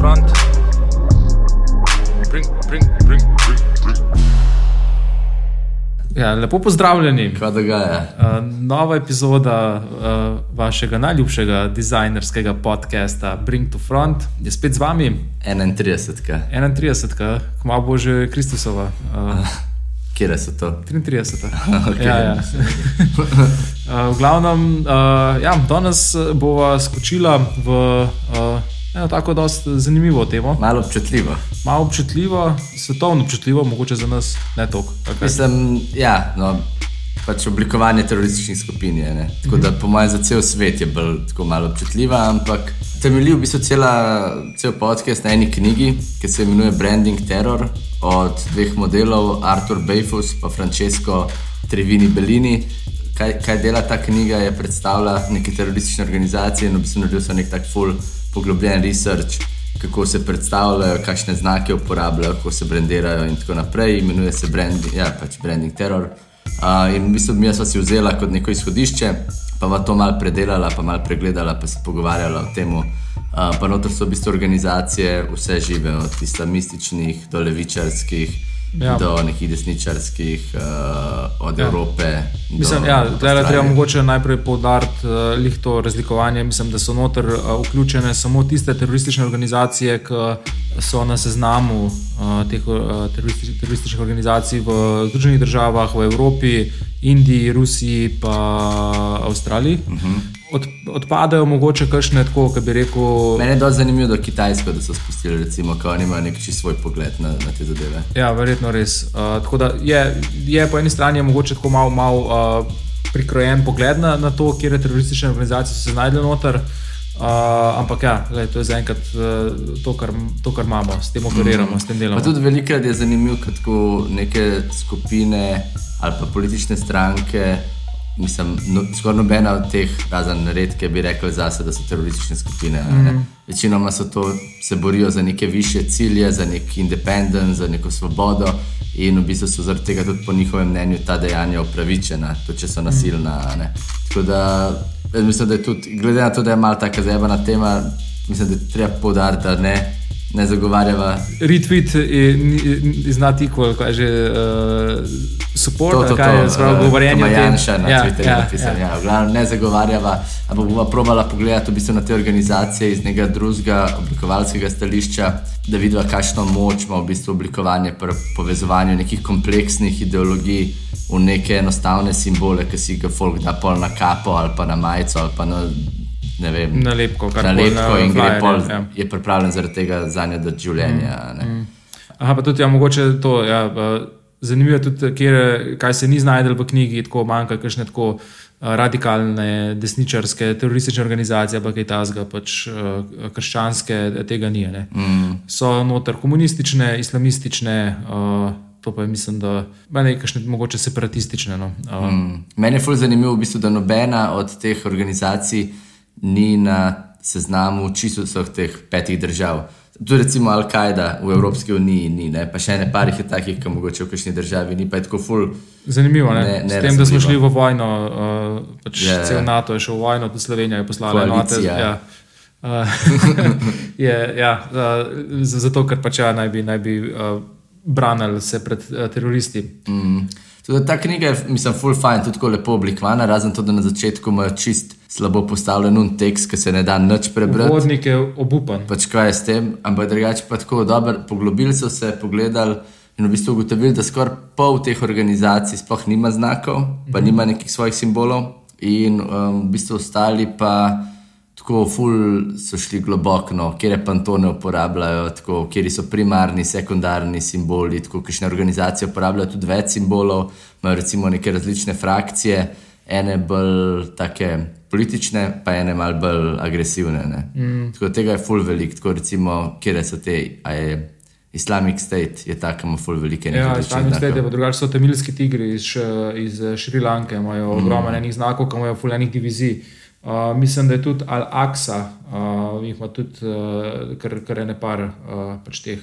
front. Bring, bring, bring, bring, bring. Ja, lepo pozdravljeni. Kaj dogaja? Uh, nova epizoda uh, vašega najljubšega dizajnerskega podcasta Bring to Front je spet z vami. 31. 31, kmalo bo že Kristusova. Uh, Kje so to? 33. Okay. Ja, ja. uh, v glavnem, uh, ja, danes bova skočila v uh, eno tako dosti zanimivo temo. Malo občutljivo. Malo občutljivo, svetovno občutljivo, mogoče za nas ne toliko. Okay. Mislim, ja, no, pač oblikovanje terorističnih skupin je. Ne? Tako da, po mojem, za cel svet je bolj tako malo občutljiva, ampak temelji v bistvu cela, cel podcast na eni knjigi, ki se imenuje Branding Terror od dveh modelov, Artur Bejfus in Francesco Trevini Bellini. Kaj, kaj dela ta knjiga, je predstavlja neke teroristične organizacije in v bistvu naredil so nek tak full poglobljen research, kako se predstavljajo, kakšne znake uporabljajo, kako se brandirajo in tako naprej. Imenuje se branding, ja, pač branding terror. Uh, in v bistvu mi smo si vzeli kot neko izhodišče, pa pa to malo predelala, pa malo pregledala, pa se pogovarjala o tem. Uh, pa notor so v bistvu organizacije, vse žive, od islamističnih do levičarskih. Ja. Do nekih desničarskih, uh, od ja. Evrope. Mislim, da ja, je treba mogoče najprej poudariti uh, to razlikovanje. Mislim, da so noter uh, vključene samo tiste teroristične organizacije, ki so na seznamu uh, teh uh, teroristič, terorističnih organizacij v Združenih državah, v Evropi, Indiji, Rusiji in Avstraliji. Uh -huh. Od, odpadajo mogoče kakšne tako, kot bi rekel. Mene je dosti zanimivo, da Kitajsko da so spustili, recimo, ko oni imajo neki svoj pogled na, na te zadeve. Ja, verjetno res. Uh, tako da je, je po eni strani mogoče tako malo mal, uh, prikrojen pogled na, na to, kje teroristične organizacije so se znašle noter. Uh, ampak ja, gledaj, to je zaenkrat uh, to, to, kar imamo, s tem operiramo, mm. s tem delamo. Pa tudi velikokrat je zanimivo, kako neke skupine ali pa politične stranke mislim, no, skoraj nobena od teh, razen redke, bi rekli zase, da so teroristične skupine. Mm. Večinoma so to, se borijo za neke više cilje, za nek independent, za neko svobodo. In v bistvu so zaradi tega tudi po njihovem mnenju ta dejanja upravičena, tudi če so nasilna. Ne. Tako da mislim, da je tudi, glede na to, da je malo tako zabavna tema, mislim, da je treba poudariti, da ne ne zagovarjava. Retweet je znati, kako je že uh, support, to, to, kaj je sprav govorjenje. Ja, Janša na ja, Twitterju ja, napisal. Ja. Ja, glavno, ne zagovarjava, ampak bova probala pogledati v bistvu na te organizacije iz nekega drugega oblikovalskega stališča, da vidiva, kakšno moč ima v bistvu oblikovanje pri povezovanju nekih kompleksnih ideologij v neke enostavne simbole, ki si ga folk da pol na kapo ali pa na majico ali pa na ne vem, nalepko, kar nalepko in gre pol, ja. je pripravljen zaradi tega za njo do življenja. Mm. Mm. Aha, pa tudi, ja, mogoče to. Ja, zanimivo je tudi, kjer, kaj se ni znašlo v knjigi, tako manjka, kakšne tako. Radikalne, desničarske, teroristične organizacije, pa kaj tasga, pač krščanske, tega ni. Mm. So noter komunistične, islamistične, uh, to pa je, mislim, da nekaj mogoče separatistične. No. Uh. Mm. Meni je fully zanimivo, v bistvu, da nobena od teh organizacij ni na seznamu čisto vseh teh petih držav. Tu recimo Al-Kaida v Evropski uniji ni, ne? pa še ne parih je takih, ki mogoče v kakšni državi ni, pa je tako ful. Zanimivo je, s tem, da smo šli v vojno, uh, pač yeah. Ja, cel ja. NATO je šel v vojno, tudi Slovenija je poslala enote. Ja. Uh, je, ja, uh, zato, ker pač ja, naj bi, naj bi uh, branili se pred uh, teroristi. Mm. Tudi ta knjiga je, mislim, full fine, tudi tako lepo oblikovana, razen to, da na začetku ima čist slabo postavljen un tekst, ki se ne da nič prebrati. Vodnik je obupan. Pač kaj je s tem, ampak drugače pa tako dobro. Poglobili so se, pogledali in v bistvu ugotovili, da skoraj pol teh organizacij sploh nima znakov, pa mhm. nima nekih svojih simbolov, in um, v bistvu ostali pa. Tako ful so šli globoko, no, kje pantone uporabljajo, kje so primarni, sekundarni simboli. Tako kakšne organizacije uporabljajo tudi več simbolov, imajo recimo neke različne frakcije, ene bolj take politične, pa ene malce bolj agresivne. Mm. Tako tega je ful velik, tako recimo, kje so te. Islamic State je tako, ima ful velike nekaj. Ja, Islamic State je pa drugače, so tamilski tigri iz, iz Šrilanke, imajo mm. ogromno enih znakov, imajo ful enih divizij. Uh, mislim, da je tudi Al-Aqsa, uh, ima tudi uh, kar, kar ene par uh, pač teh.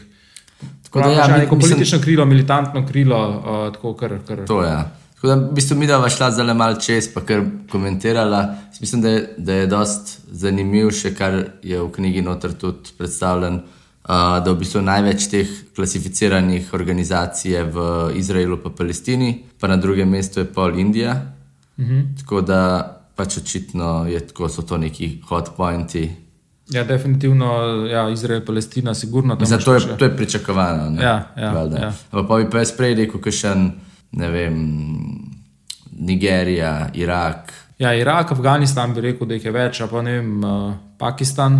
Tako da je ja, neko mislim, politično krilo, militantno krilo. Uh, tako, kar, kar. To je. Ja. Tako da v bistvu mi da vaš šla zelo malo čez, pa kar komentirala. Mislim, da je, da je dost zanimiv še, kar je v knjigi noter tudi predstavljen. uh, da v bistvu največ teh klasificiranih organizacij je v Izraelu in Palestini, pa na drugem mestu je pol Indija. Mhm. Tako da pač očitno je tako, so to neki hot pointi. Ja, definitivno, ja, Izrael, Palestina, sigurno. Zato je, to je pričakovano. Ne? Ja, ja, ja. Pa bi pa jaz prej rekel, kot še ne vem, Nigerija, Irak. Ja, Irak, Afganistan bi rekel, da jih je več, pa ne vem, uh, Pakistan.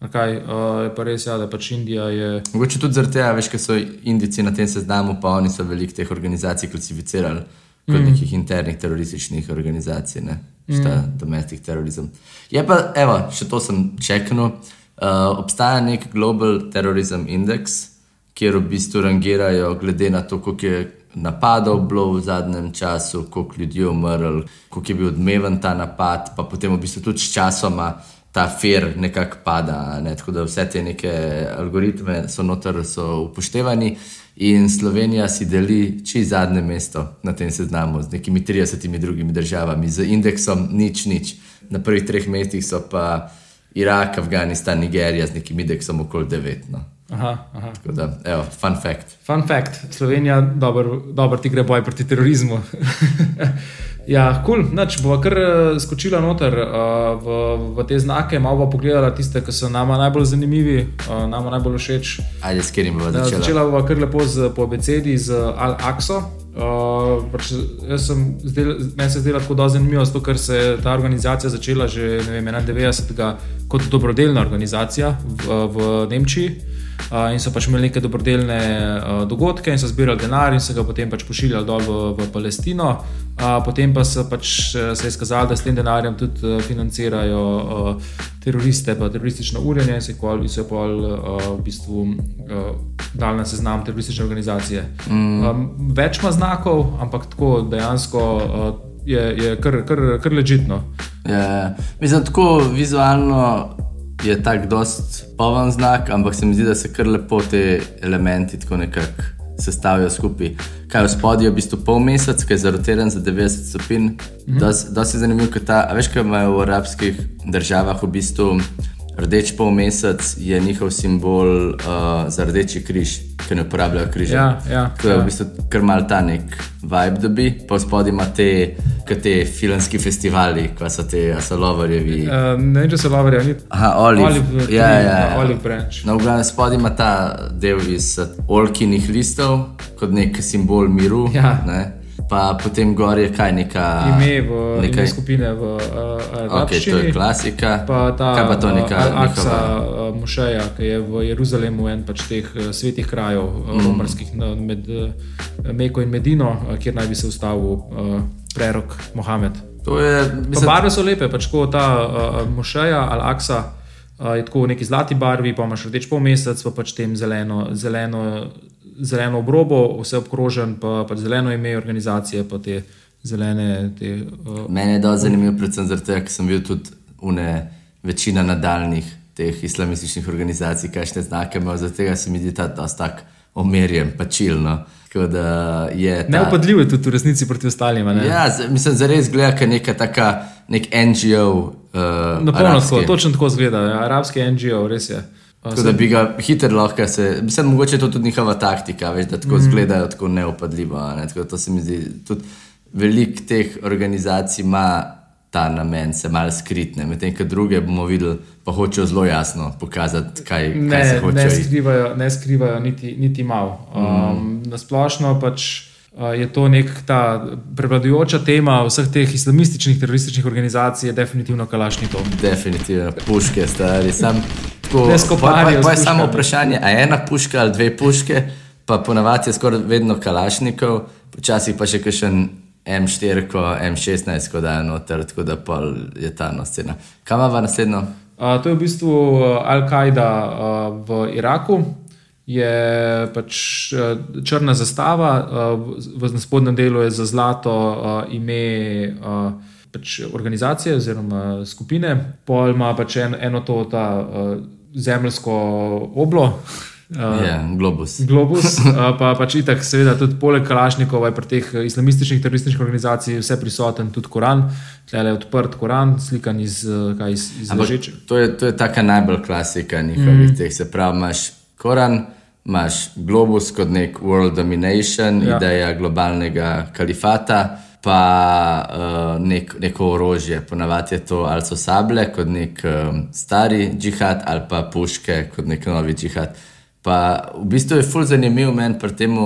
Kaj, uh, je pa res, ja, da pač Indija je. Mogoče tudi zaradi tega, veš, ker so Indijci na tem seznamu, pa oni so veliko teh organizacij klasificirali kot mm. nekih internih terorističnih organizacij, ne šta mm. domestic terorizem. Je pa, evo, še to sem čeknil. Uh, obstaja nek Global Terrorism Index, kjer v bistvu rangirajo glede na to, koliko je napadov bilo v zadnjem času, koliko ljudi je umrlo, koliko je bil odmeven ta napad, pa potem v bistvu tudi s časoma ta fer nekako pada. Ne? Tako da vse te neke algoritme so noter so upoštevani. In Slovenija si deli čez zadnje mesto na tem seznamu z nekimi 30 drugimi državami, z indeksom nič, nič. Na prvih treh mestih so pa Irak, Afganistan, Nigerija z nekim indeksom okoli 9. No. Aha, aha. Tako da, evo, fun fact. Fun fact. Slovenija dobro ti gre boj proti terorizmu. ja, kul, cool. noč bo kar eh, skočila noter uh, v, v te znake, malo bo pogledala tiste, ki so nama najbolj zanimivi, uh, nama najbolj všeč. Ajde, s katerim bomo začeli? Začela bomo kar lepo z, po abecedi z Al-Akso. Uh, pač Meni se zdelo tako zanimivo, zato, ker se je ta organizacija začela že vem, 91. kot dobrodelna organizacija v, v Nemčiji in so pač imeli neke dobrodelne uh, dogodke in so zbirali denar in se ga potem pač pošiljali dol v, v Palestino. Uh, potem pa so pač se je skazali, da s tem denarjem tudi uh, financirajo uh, teroriste, pa teroristično urjenje in se je pa uh, v bistvu uh, dal na seznam teroristične organizacije. Mm. Um, več ima znakov, ampak tako dejansko. Uh, Je, je kar, kar, kar ležitno. Ja, mislim, tako vizualno je tako dost poven znak, ampak se mi zdi, da se kar lepo te elementi tako nekako sestavijo skupaj. Kaj v spodnji je v bistvu pol mesec, ki je zarotiran za 90 stopinj. -hmm. Dosti je zanimivo, ker ta, veš, kaj imajo v arabskih državah v bistvu. Rdeč polmesec je njihov simbol uh, za rdeči križ, ki ne uporabljajo križa. Ja, ja, to je ja. v bistvu kar mal ta nek vibe, da bi pa spodaj ima te, te filmski festivali, ko so te asalovarjevi. Uh, ne vem, če so lovarjevi. Aha, olive. Olive, ja, ja, ja, ja. olive branch. Na ugled spodaj ima ta del iz olkinih listov, kot nek simbol miru. Ja pa potem gor je kaj neka. Ime v nekaj skupine v Evropi. Okay, to je klasika. Pa ta kaj pa to neka Aksa njihova... Mošeja, ki je v Jeruzalemu en pač teh svetih krajev, mm. romarskih, med Meko in Medino, kjer naj bi se ustavil prerok Mohamed. Mislim... Barve so lepe, pač kot ta uh, Mošeja ali Aksa. Uh, je tako v neki zlati barvi, pa imaš rdeč pol mesec, pa pač tem zeleno, zeleno zeleno obrobo, vse obkrožen, pa, pa zeleno ime organizacije. Te zelene, te, uh, Mene je dobro zanimivo, predvsem zato, ker sem bil tudi une, večina nadaljnih teh islamističnih organizacij, kaj še znake imajo, zato se mi zdi ta tako omerjen, pačilno. Neupadljiv je tudi v resnici proti ostalim. Ja, mislim, da res gleda, kot neka taka, nek NGO. Uh, Na polno tako, točno tako zgleda, arabski NGO, res je. Tako da bi ga hitro lahko se, mislim, mogoče je to tudi njihova taktika, veš, da tako mm. izgledajo tako neopadljivo. Ne? Tako to se mi zdi, tudi velik teh organizacij ima ta namen, se malo skritne, medtem ko druge bomo videli, pa hočejo zelo jasno pokazati, kaj, ne, kaj se hoče. Ne skrivajo, ne skrivajo niti, niti malo. Um, mm. Nasplošno pač je to neka prevladujoča tema vseh teh islamističnih, terorističnih organizacij, je definitivno kalašnikov. Definitivno, puške, stari. Sam, tako, ne skoparijo. To je samo vprašanje, a ena puška ali dve puške, pa ponavadi je skoraj vedno kalašnikov, počasih pa še kakšen. M4, M16, da je noter, tako da je ta noscena. Kaj ima naslednjo? Uh, to je v bistvu Al-Kaida uh, v Iraku, je pač eh, črna zastava, eh, v spodnjem delu je za zlato eh, ime pač organizacije oziroma skupine, pol ima pač en, eno to ta zemljsko oblo. Uh, yeah, globus. globus uh, pa pač itak, seveda, tudi poleg Kalašnikov, pri teh islamističnih terorističnih organizacijah, vse prisoten tudi Koran, tle je odprt Koran, slikan iz, iz, iz Ležeče. To je, to je taka najbolj klasika njihovih mm. teh, se pravi, imaš Koran, imaš globus kot nek world domination, Ja. ja. ideja globalnega kalifata, pa uh, nek, neko orožje. Ponavadi je to ali so sablje kot nek um, stari džihad, ali pa puške kot nek novi džihad. Pa v bistvu je fulj zanimiv meni pri tem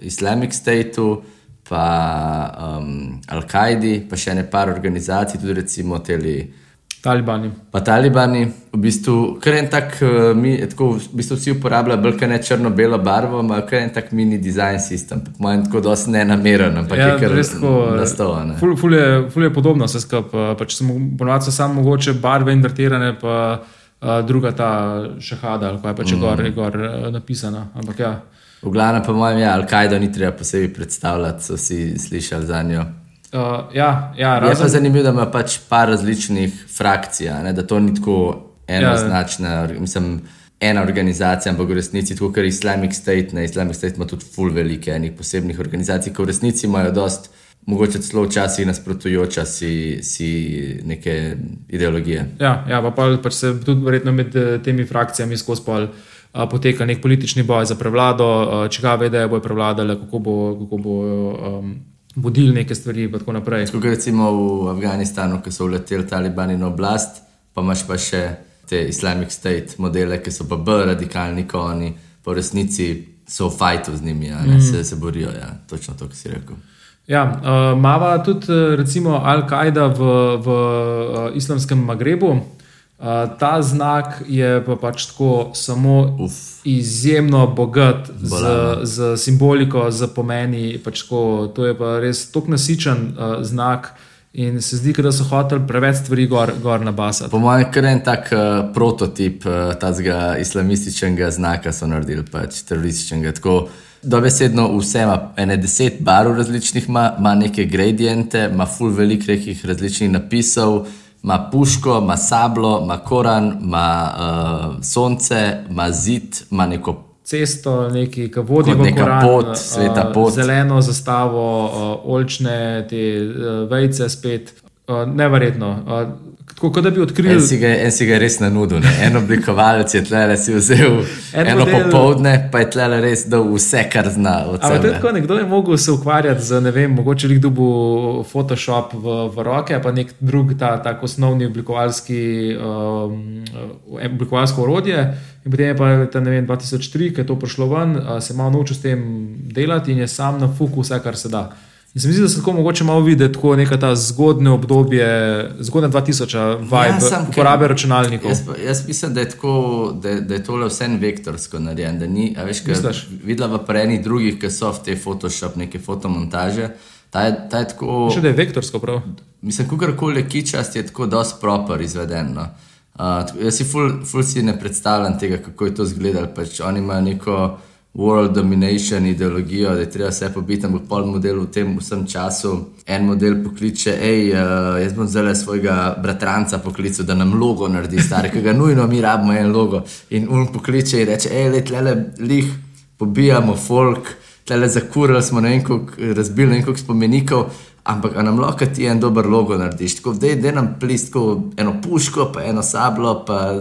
Islamic Stateu, pa um, Al-Kaidi, pa še ne par organizacij, tudi recimo teli. Talibani. Pa talibani, v bistvu, kar en tak, eh, mi, tako, v bistvu vsi uporabljajo bolj ne črno-belo barvo, ima kar en tak mini design sistem. Po mojem, tako dosti ne nameren, ampak ja, je kar res tako, nastovan. Ful, ful, je, ful je podobno vse skupaj. Pač samo ponovadi so samo mogoče barve invertirane, pa uh, druga ta šahada, ali pa je pač mm. gor, je gor napisana. Ampak ja. V glavnem, po mojem, ja, Al-Kaido ni treba posebej predstavljati, so vsi slišali za njo. Uh, ja, ja, Je pa razen, zanimivo, da ima pač par različnih frakcij, ne, da to ni tako enoznačna, ja. mislim, ena organizacija, ampak v resnici, tako kot Islamic State, ne, Islamic State ima tudi full velike enih posebnih organizacij, ki v resnici imajo dost, mogoče celo včasih nasprotujoča si, si neke ideologije. ja, ja, pa, pa pač se tudi verjetno med eh, temi frakcijami skozi pol. Uh, poteka nek politični boj za prevlado, uh, čigave ideje bojo prevladale, kako bo, kako bo um, vodili neke stvari, in tako naprej. Kot recimo v Afganistanu, ko so vleteli talibani na oblast, pa imaš pa še te Islamic State modele, ki so pa bolj radikalni kot oni, v resnici so v fajtu z njimi, a ne, se, se borijo. Ja, točno to, kar si rekel. Ja, uh, Mava tudi eh, recimo Al-Kaida v, v uh, islamskem Magrebu. Uh, ta znak je pa pač tako samo Uf. izjemno bogat z, Bolano. z simboliko, z pomeni. Pač tako, to je pa res tako nasičen uh, znak in se zdi, da so hoteli preveč stvari gor, gor nabasati. Po mojem, kar en tak uh, prototip uh, tega islamističnega znaka so naredili, pač terorističnega. Tako, Dobesedno vse ima, ene deset barv različnih, ima, ima neke gradiente, ima full velik nekih različnih napisov, ima puško, ima sablo, ima koran, ima uh, sonce, ima zid, ima neko Cesto, neki, ki vodi v Koran, pot, uh, sveta pot. zeleno zastavo, uh, oljčne, te uh, vejce spet. Uh, neverjetno. Uh, tako kot da bi odkrili. En si ga, en si ga res nanudil. Ne? En oblikovalec je tlele si vzel En en eno model- popovdne, pa je tlele res dal vse, kar zna Ampak tako, nekdo je mogel se ukvarjati z, ne vem, mogoče lik dobu Photoshop v, v roke, pa nek drug, ta tak osnovni oblikovalski, um, oblikovalsko orodje. In potem je pa ta, vem, 2003, ki je to prišlo ven, uh, se malo naučil s tem delati in je sam na fuku vse, kar se da. In se mi zdi, da se tako mogoče malo vidi, tako neka ta zgodne obdobje, zgodne 2000 vibe Ja, uporabe računalnikov. Jaz, jaz mislim, da je, tako, da, da je tole vse vektorsko narejeno. da ni- a Veš, Misliš? videla v prenih drugih, ki so v te Photoshop, neke fotomontaže. Ta je, ta je tako. Še da je vektorsko prav. Mislim, kakorkoli je kičast, je tako dosti proper izveden. No. Uh, tako- jaz si ful, ful si ne predstavljam tega, kako je to izgledalo. Pač oni imajo neko world domination ideologijo, da je treba vse pobiti, ampak pol model v tem vsem času. En model pokliče, hej, uh, jaz bom zdaj svojega bratranca poklical, da nam logo naredi, stari, ki ga nujno mi rabimo en logo. In on pokliče in reče, hej, le tle lih, pobijamo folk, tle zakurili smo ne vem, koliko, razbili ne vem, koliko spomenikov. Ampak nam lahko ti en dober logo narediš, tako da je nam plist, tako eno puško, pa eno sablo, pa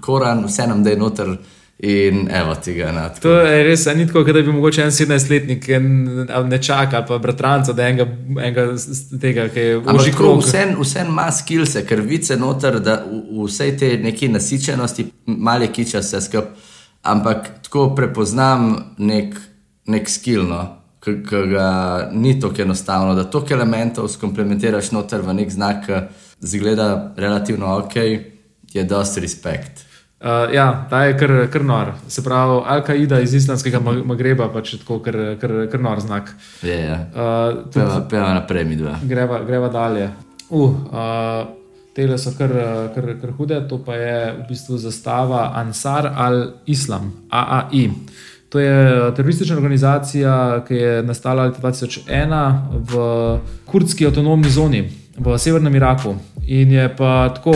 koran, vse nam da je noter in evo tega. Na, To je res, ni tako, da bi mogoče en 17-letnik en, ali nečak ali pa bratranca, da enega, enega tega, ki je oži tako krog. vse, vse ima skilse, ker vice noter, da v, v vsej tej neki nasičenosti, malo je kiča vse skupaj, ampak tako prepoznam nek, nek skill, no, ki ki ga ni tako enostavno, da toliko elementov skomplementiraš noter v nek znak, ki zgleda relativno ok, je dosti respekt. Uh, ja, ta je kar, kar nor. Se pravi, Al-Kaida iz islamskega Ma- Magreba, pač je tako kar, kar, kar nor znak. Je, je. Uh, tudi Peva, peva naprej, mi dva. greva, greva dalje. Uh, uh, Tele so kar, kar, kar hude, to pa je v bistvu zastava Ansar al-Islam, AAI. To je teroristična organizacija, ki je nastala leta 2001 v kurdski avtonomni zoni v severnem Iraku. In je pa tako,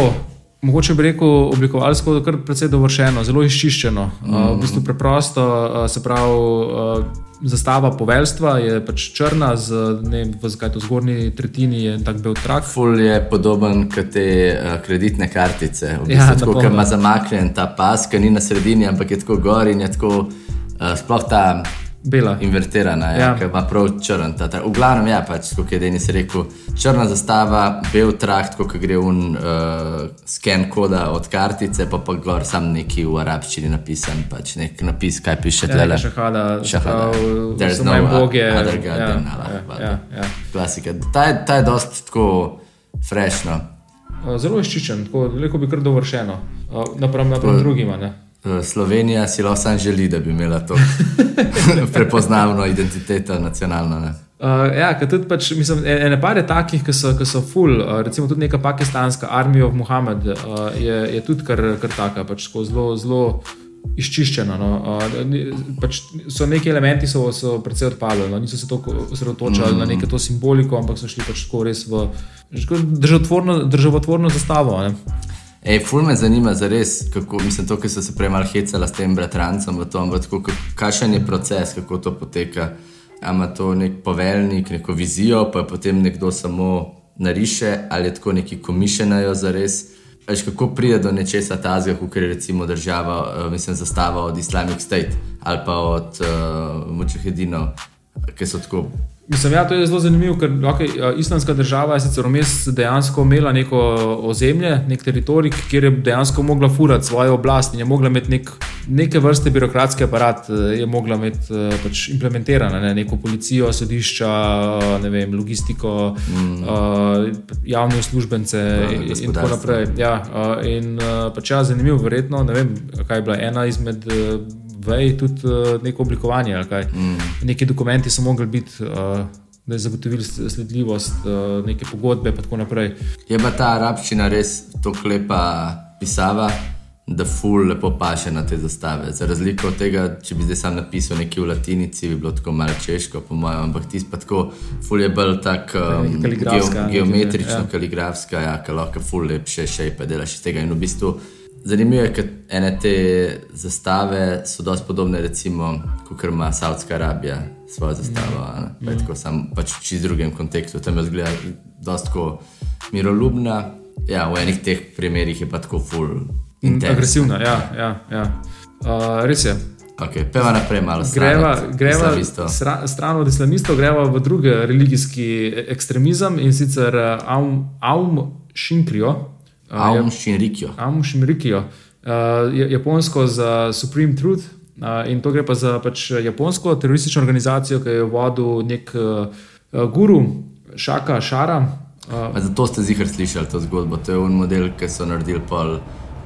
mogoče bi rekel, oblikovalsko kar precej dovršeno, zelo izčiščeno, mm. uh, v bistvu preprosto, uh, se pravi. Uh, zastava poveljstva je pač črna, z, ne vem, v zakaj to zgornji tretjini je tak bel trak. Ful je podoben kot te uh, kreditne kartice. V Ja, bistvu, tako, napolno. ker ima zamaknjen ta pas, ki ni na sredini, ampak je tako gor in je tako, uh, sploh ta Bela. invertirana, ja, Ja. ki ima prav črn. Ta, ta. V glavnem, ja, pač, kot je Denis rekel, črna zastava, bel trakt, kot gre un uh, sken koda od kartice, pa pa gor sam neki v arabščini napisan, pač nek napis, kaj piše Ja, tle. neka šahada, Šahada. There's so no boge. ja, ja, ja, ja. Klasika. Ta je, ta je dost tako frešno. Uh, Zelo izčiščen, tako rekel bi kar dovršeno, uh, napram, napram drugima. Ne? Uh, Slovenija si lahko sam želi, da bi imela to prepoznavno identiteto, nacionalno. Ne? Uh, ja, tudi pač, mislim, e- ene par je takih, ki so, ki so full, uh, recimo tudi neka pakistanska armija of Muhammad uh, je, je tudi kar, kar taka, pač tako zelo, zelo izčiščena. No. Uh, pač so neki elementi, so, so precej odpadli, no. niso se toliko osredotočali mm. na neko to simboliko, ampak so šli pač tako res v tako državotvorno, državotvorno zastavo. Ne. Ej, ful me zanima, zares, kako, mislim, to, ki so se prej malo hecala s tem bratrancem, v tom, tako, ka- kakšen je proces, kako to poteka. A Ima to nek poveljnik, neko vizijo, pa potem nekdo samo nariše, ali je tako neki komišenajo za res. Veš, kako pride do nečesa tazga, kot je recimo država, eh, mislim, zastava od Islamic State ali pa od uh, Mujahedinov, ki so tako Mislim, ja, to je zelo zanimivo, ker okay, islamska država je sicer vmes dejansko imela neko ozemlje, nek teritorij, kjer je dejansko mogla furati svojo oblast in je mogla imeti nek, neke vrste birokratski aparat, eh, je mogla imeti eh, pač implementirano, ne, neko policijo, sodišča, eh, ne vem, logistiko, mm. uh, javne uslužbence in, in tako naprej. Ja, uh, in uh, pač ja, zanimivo, verjetno, ne vem, kaj je bila ena izmed. Uh, Vej, tudi uh, neko oblikovanje. Mm. Neki dokumenti so mogli biti, uh, da je zagotovili sledljivost, uh, neke pogodbe in tako naprej. Je pa ta arabščina res tako lepa pisava, da ful lepo paše na te zastave. Za razliko od tega, če bi zdaj sam napisal nekaj v latinici, bi bilo tako malo češko, po mojem, ampak tisti pa tako, ful je bolj tak um, geo, geometrično, ja. kaligrafska, ja, ki lahko ful lepše šejpe delaš iz tega. In v bistvu zanimivo je, ker ene te zastave so dosti podobne, recimo, kot ima Saudska Arabija svojo zastavo. ne. Pa tako sam pač v čist drugem kontekstu. Tam je zgleda dosti tako miroljubna. Ja, v enih teh primerih je pa tako full. Intense. Agresivna, ja. ja, ja. Uh, res je. Okay, peva naprej malo Greva, od greva sra, stran od islamistov, greva v drugi religijski ekstremizem in sicer uh, Aum, Aum Shinkrijo. Uh, Aum Shinrikyo. Aum Shimrikijo, uh, japonsko za Supreme Truth. Uh, in to gre pa za pač japonsko teroristično organizacijo, ki jo je vodil nek uh, guru, Šaka Šara. Uh, Pa Zato ste zihar slišali to zgodbo. To je un model, ki so naredili pol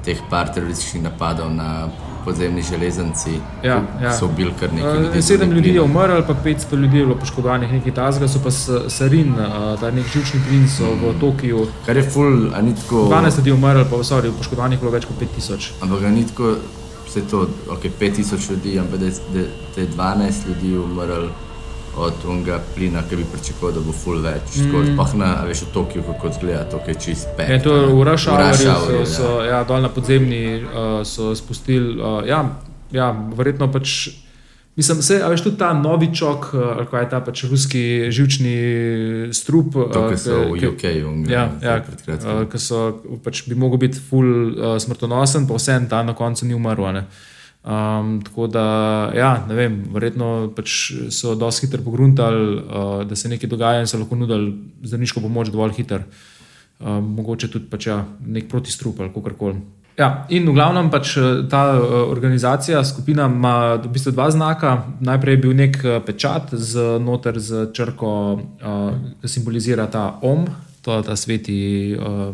teh par terorističnih napadov na podzemni železnici. Ja, ja. So ubili kar nekaj Uh, ljudi. sedem z ljudi je umrlo, pa 500 ljudi je bilo poškodovanih, nekaj tazga, so pa sarin, uh, ta nek žilčni plin so v Tokiu. Kar je full, a ni tako. 12 ljudi je umrlo, pa sorry, poškodovanih je bilo več kot 5000. Ampak ni tako, vse to, ok, 5000 ljudi, ampak da je 12 ljudi umrlo od unga plina, ki bi pričakoval, da bo full več. Mm. Sploh na, a veš, v Tokiu, kako izgleda, to je čist pet. Je to je v Rush Hourju, so, hourju, so ja, dol na podzemni uh, so spustili. Uh, ja, ja, verjetno pač. Mislim, se, veš, tudi ta novičok, uh, ali kaj je ta pač ruski živčni strup. To, uh, ki so v UK, unga, Ja, ja uh, ki so pač bi mogel biti full uh, smrtonosen, pa vse en ta na koncu ni umrl. ne. Um, tako da, ja, ne vem, verjetno pač so dosti hitro pogruntali, uh, da se nekaj dogaja in so lahko nudili zdravniško pomoč dovolj hitro. Um, mogoče tudi pač, ja, nek protistrup ali kako koli. Ja, in v glavnem pač ta uh, organizacija, skupina ima v bistvu dva znaka. Najprej je bil nek pečat z noter z črko, uh, ki simbolizira ta om, to je ta sveti, uh,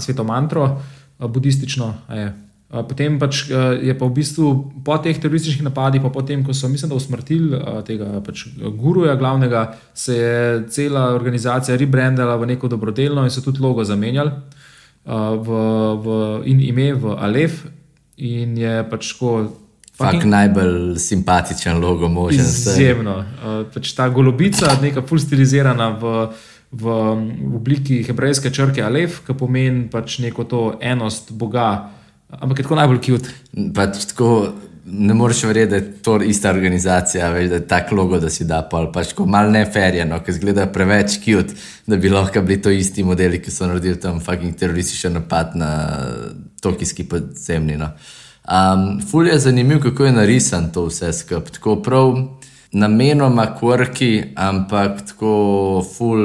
sveto mantro, uh, budistično. Je. Uh, Potem pač uh, je pa v bistvu po teh terorističnih napadih, pa potem, ko so, mislim, da usmrtili uh, tega pač guruja glavnega, se je cela organizacija rebrandala v neko dobrodelno in so tudi logo zamenjali uh, v, v, in ime v Alef. In je pač tako. Fak najbolj simpatičen logo možen. Izjemno. Uh, pač ta golobica, neka full stilizirana v, v, v obliki hebrejske črke Alef, ki pomeni pač neko to enost Boga. Ampak je tako najbolj cute. Pač tako ne moreš verjeti, da je to ista organizacija, veš, da je tako logo, da si da pol. Pač ko malo neferjeno, ki zgleda preveč cute, da bi lahko bili to isti modeli, ki so naredili tam fucking terorističen napad na tokijski podzemni. No. Um, ful je zanimiv, kako je narisan to vse skupaj. Tako prav namenoma kvrki, ampak tako ful,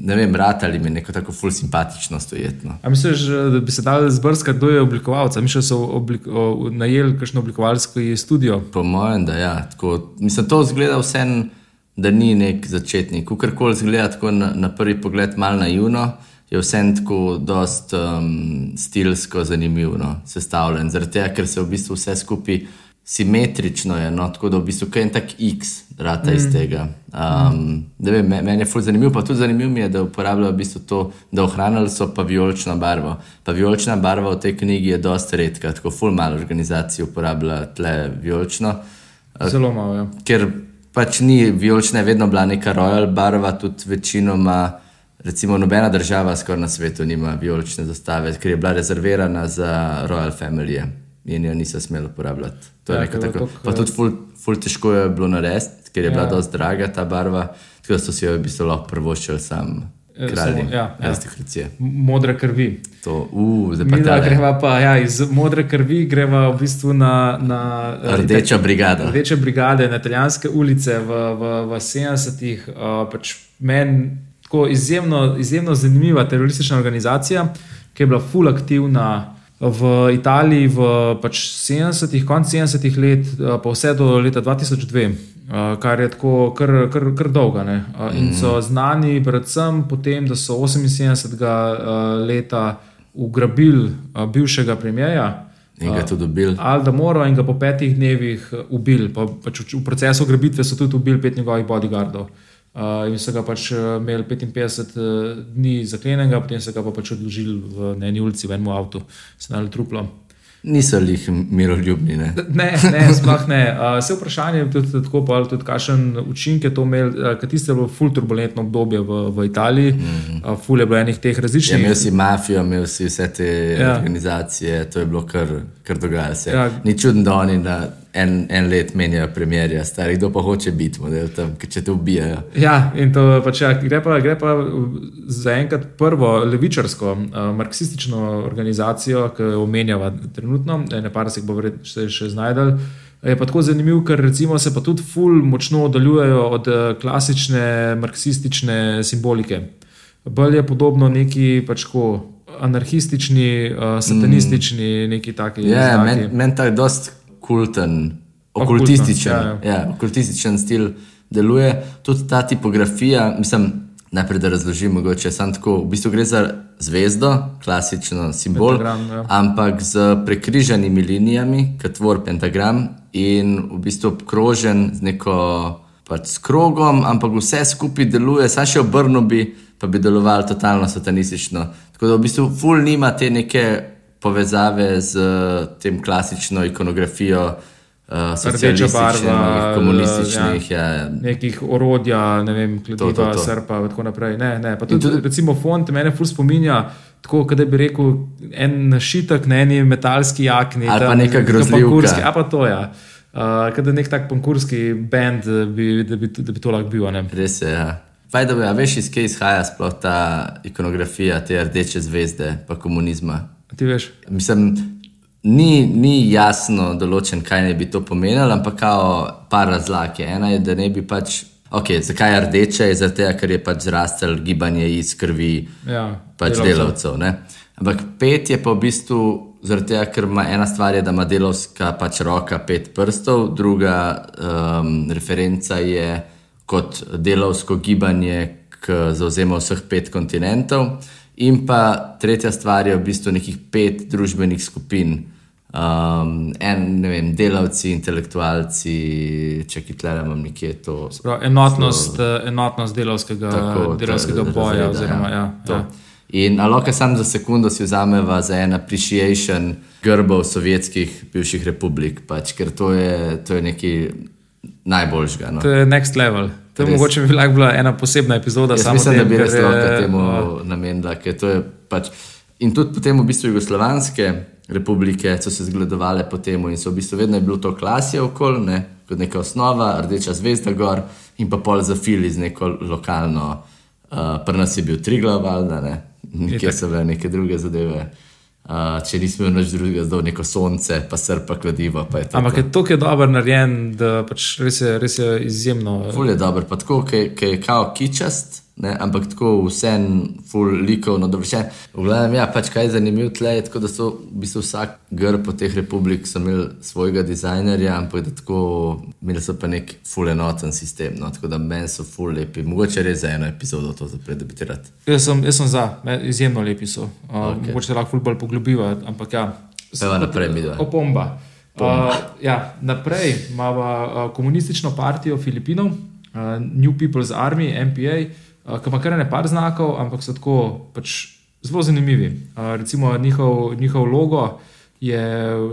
ne vem, ratali mi neko tako ful simpatično stojetno. A misliš, da bi se dal zbrskati, kdo je oblikovalec? Misliš, da so oblik o, najeli kakšno oblikovalsko studio? Po mojem, da ja. Tako, mislim, to zgleda vsem, da ni nek začetnik. Kakorkoli zgleda tako na, na prvi pogled malo naivno, je vsem tako dost um, stilsko zanimivo no, sestavljen. Zaradi tega, ker se v bistvu vse skupaj simetrično je, no, tako da v bistvu kaj en tak X rata mm. iz tega. Um, vem, meni je fully zanimivo, pa tudi zanimivo mi je, da uporabljajo v bistvu to, da ohranili so pa vijolično barvo. Pa vijolična barva v tej knjigi je dosta redka, tako fully malo organizacij uporablja tle vijolično. Zelo malo, ja. Ker pač ni vijolična, je vedno bila neka royal barva, tudi večinoma. Recimo, nobena država skoraj na svetu nima vijolične zastave, ker je bila rezervirana za royal family in jo niso smeli uporabljati. To je Ja, nekaj tako. toliko, Pa ja. tudi ful, ful težko je bilo narediti, ker je bila Ja. dosti draga ta barva, tako da so si jo v bistvu lahko prvoščili sam Eh, kralji samo- ja, ja. aristokracije. Modre krvi. To, uh, zdaj pa Mi dva tale. greva pa ja, iz modre krvi, greva v bistvu na, na eh, Rdeča brigada. Rdeče brigade na italijanske ulice v, v, v 70-ih. Uh, pač Meni tako izjemno, izjemno zanimiva teroristična organizacija, ki je bila full aktivna v Italiji v pač 70-ih, konc 70-ih let, uh, pa vse do leta 2002. Uh, kar je tako kar, kar, kar dolgo. Uh, in so znani predvsem po tem, da so 78. Uh, leta ugrabili bivšega premijeja, In ga tudi dobil. Alda Moro in ga po petih dnevih eh, ubili. Pa, pač v, v procesu ugrabitve so tudi ubili pet njegovih bodyguardov. Uh, in so ga pač eh, imeli 55 uh, dni zaklenjenega, potem so ga pa pač odložili v eni ulici, v enem avtu, se nali truplo. Niso lih miroljubni. Ne? Ne, ne, sploh ne. Uh, Vse vprašanje je tudi tako, pa tudi kakšen učinek je to imel, uh, ker tiste je bilo ful turbulentno obdobje v, v Italiji, mm -hmm. uh, ful je bilo enih teh Ja, različnih. imel si mafijo, imel si vse te Ja. ja. organizacije, to je bilo kar, kar dogaja se. Ja. Ja. Ni čudno, da oni na en, en let menjajo premjerja, stari, kdo pa hoče biti model tam, če te ubijajo. Ja, in to pač, ja, gre pa, gre pa zaenkrat prvo levičarsko, uh, marksistično organizacijo, ki jo omenjava trenutno, ne par se jih bo verjetno še, še znajdel. Je pa tako zanimiv, ker recimo se pa tudi ful močno oddaljujejo od eh, klasične marksistične simbolike. Bolj je podobno neki pač ko anarhistični, uh, satanistični, mm. neki taki. Ja, znaki. meni men ta je dost kulten, Okultno, okultističen, ja, ja, ja. ja. Okultističen stil deluje. Tudi ta tipografija, mislim, najprej da razložim, mogoče samo tako. V bistvu gre za zvezdo, klasično simbol, Pentagram, ja. ampak z prekrižanimi linijami, kot tvor pentagram in v bistvu obkrožen z neko pač s krogom, ampak vse skupaj deluje, samo še obrnil bi, pa bi deloval totalno satanistično. Tako da v bistvu ful nima te neke povezave z eh, tem klasično ikonografijo. Uh, Rdeča barva, komunističnih. Ja. Ja. nekih orodja, ne vem, kladiva, srpa in tako naprej. Ne, ne. Pa tudi, tudi- recimo, font mene ful spominja. Tako, da bi rekel, en šitek na eni metalski jakni. Ali pa tam, neka neko grozljivka. pankurski- A pa to, ja. Uh, kot da nek tak pankurski bend, eh, bi, da, bi, da bi to lahko bil. Ne? Res je. Ja. Fajn, da veš, iz kje izhaja sploh ta ikonografija, te rdeče zvezde, pa komunizma. Ti veš? Mislim, ni, ni jasno določen, kaj naj bi to pomenilo, ampak kao par razlag je. Ena je, da ne bi pač. Okay, zakaj je rdeče? Zato, ker je pač zrastel gibanje iz krvi Ja, pač delavcev. delavcev. Ampak pet je pa v bistvu zaradi tega, ker ima ena stvar, je, da ima delovska pač roka pet prstov, druga um, referenca je kot delovsko gibanje, ki zauzema vseh pet kontinentov. In pa tretja stvar je v bistvu nekih pet družbenih skupin. Um, en, ne vem, delavci, intelektualci, če kitlere imam nekje to. Prav, enotnost, so, enotnost delovskega, Tako, delovskega ta boja. razreda, Oziroma, ja, to. ja. In aloka sam za sekundo si vzameva za en appreciation grbov sovjetskih bivših republik, pač, ker to je, to je nekaj najboljšega. No. To je next level. To je Res. mogoče bi lahko bila ena posebna epizoda. Jaz mislim, o da tem, bi res ker je, lahko temu uh, namenila, ker to je pač. In tudi potem v bistvu jugoslovanske republike so se zgledovale po tem in so v bistvu vedno je bilo to klasje okol, ne, kot neka osnova, rdeča zvezda gor in pa pol zafili z neko lokalno, uh, pri nas je bil Triglav, valjda, ne, nekje so bile neke druge zadeve. Uh, če nismo imeli nič drugega, zdaj neko sonce, pa srpa kladivo. Pa je tako. Ampak je to, ki je dobro narejen, da pač res, je, res je izjemno. Ful je dober, pa tako, ki je kao kičast, ne, ampak tako vsem, ful likovno, dobro še. V glavnem, ja, pač kaj je zanimivo tle, je tako, da so v bistvu vsak grb po teh republik so imeli svojega dizajnerja, ampak da tako imeli so pa nek ful enoten sistem, no, tako da meni so ful lepi. Mogoče res za eno epizodo to zapredebitirati. Jaz sem, jaz sem za, izjemno lepi so. Uh, okay. Mogoče lahko ful bolj poglobiva, ampak ja. Pojva naprej, midva. Opomba. Uh, ja, naprej imamo uh, komunistično partijo Filipinov, uh, New People's Army, NPA, uh, ki ima kar ne par znakov, ampak so tako pač zelo zanimivi. Uh, recimo njihov, njihov logo je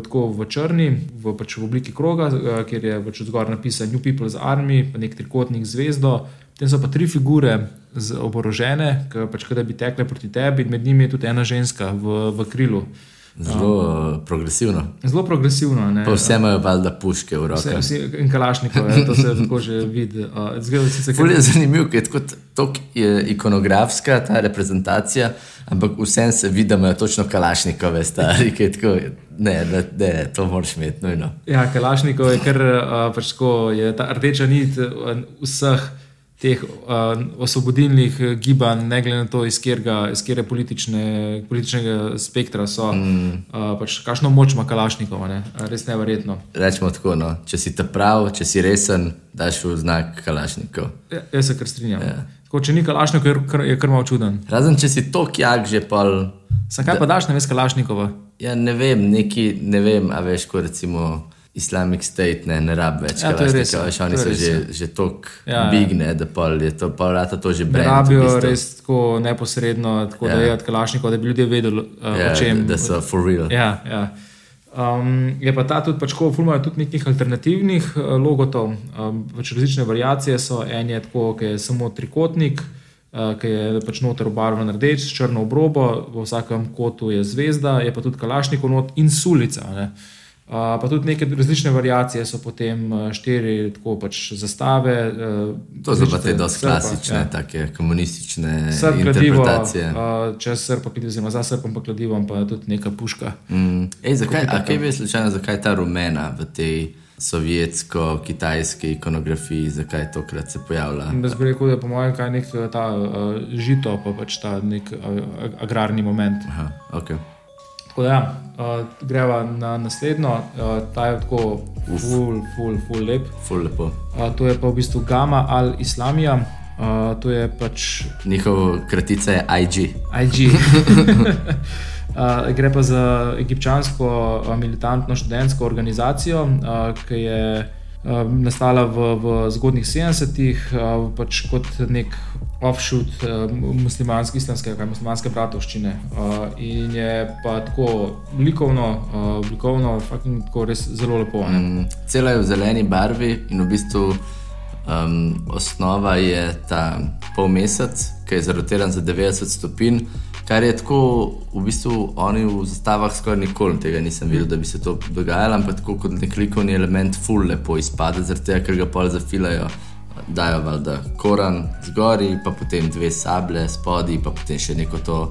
tako v črni, v, pač v obliki kroga, uh, kjer je pač zgor napisan New People's Army, pa nek trikotnik zvezdo. Potem so pa tri figure oborožene, ki pač, kaj da bi tekle proti tebi, in med njimi je tudi ena ženska v, v krilu. Zelo uh, progresivno. Zelo progresivno. ne. Pa vse imajo valjda puške v rokah. vsi, in kalašnikov, ja, to se tako že vidi. Uh, zgleda, sicer, Ful je zanimivo, ker je tako tako je ikonografska ta reprezentacija, ampak vsem se vidi, da imajo točno kalašnikove stari, ki je tako, ne, ne, ne to moraš imeti nujno. Ja, Kalašnikov je kar uh, pač tako, je ta rdeča nit vseh teh uh, osvobodilnih uh, gibanj, ne glede na to, iz katerega iz katere politične, političnega spektra so. Mm. Uh, pač, kakšno moč ima Kalašnikov, ne? Res neverjetno. Rečemo tako, no, če si ta prav, če si resen, daš v znak kalašnikov. Ja, jaz se kar strinjam. Ja. Tako, če ni Kalašnikov, je kar, je kar malo čuden. Razen če si tok jak že pol, Sam kaj pa daš na ves Kalašnikova? ja ne vem, neki, ne vem, a veš, ko recimo. Islamic State ne, ne rab več, Ja, je res, kalašnikov, veš, oni so že, ja. že tako Ja, ja. bigne, da pol je to, pol rata to že Ne brend. v rabijo bistvu. res tako neposredno, tako ja. da je od Kalašnikov, da bi ljudje vedeli, uh, Ja, o čem. da so for real. Ja, ja. Um, je pa ta tudi, pač, ko imajo tudi nekih alternativnih uh, logotov, um, pač različne variacije so. En je tako, ki je samo trikotnik, uh, ki je pač noter obarvan rdeč, črno obrobo, v vsakem kotu je zvezda, je pa tudi kalašnikov not in sulica. Ne. Pa tudi neke različne variacije so potem uh, štiri tako pač zastave. Uh, To so pa te dosti srpa, klasične, ja. take komunistične Srp, kladivo, interpretacije. uh, čez srp, pa oziroma za srpom, pa kladivom, pa tudi neka puška. Mm. Ej, zakaj, a kaj bi slučajno, zakaj ta rumena v tej sovjetsko-kitajski ikonografiji, zakaj tokrat se pojavlja? Jaz bi rekel, da je po mojem kaj nek eh, ta uh, žito, pa pač ta nek uh, agrarni moment. Aha, okay. Tako da, ja, uh, greva na naslednjo, uh, ta je tako full, full, full lep. Ful lepo. Uh, to je pa v bistvu Gama al Islamija, uh, to je pač Njihov kratica je IG. IG. Uh, gre pa za egipčansko uh, militantno študentsko organizacijo, uh, ki je uh, nastala v, v zgodnih 70-ih, uh, pač kot nek offshoot uh, muslimanske, islamske, kaj, muslimanske bratovščine. Uh, in je pa tako likovno, uh, oblikovno, fucking tako res zelo lepo. ne. Mm, Cela je v zeleni barvi in v bistvu um, osnova je ta polmesec, ki je zarotiran za 90 stopinj. Kar je tako, v bistvu, oni v zastavah skoraj nikoli tega nisem videl, da bi se to dogajalo, ampak tako kot nek likovni element, ful lepo izpade, zaradi tega, ker ga pol zafilajo, dajo valjda koran zgori, pa potem dve sable spodaj, pa potem še neko to.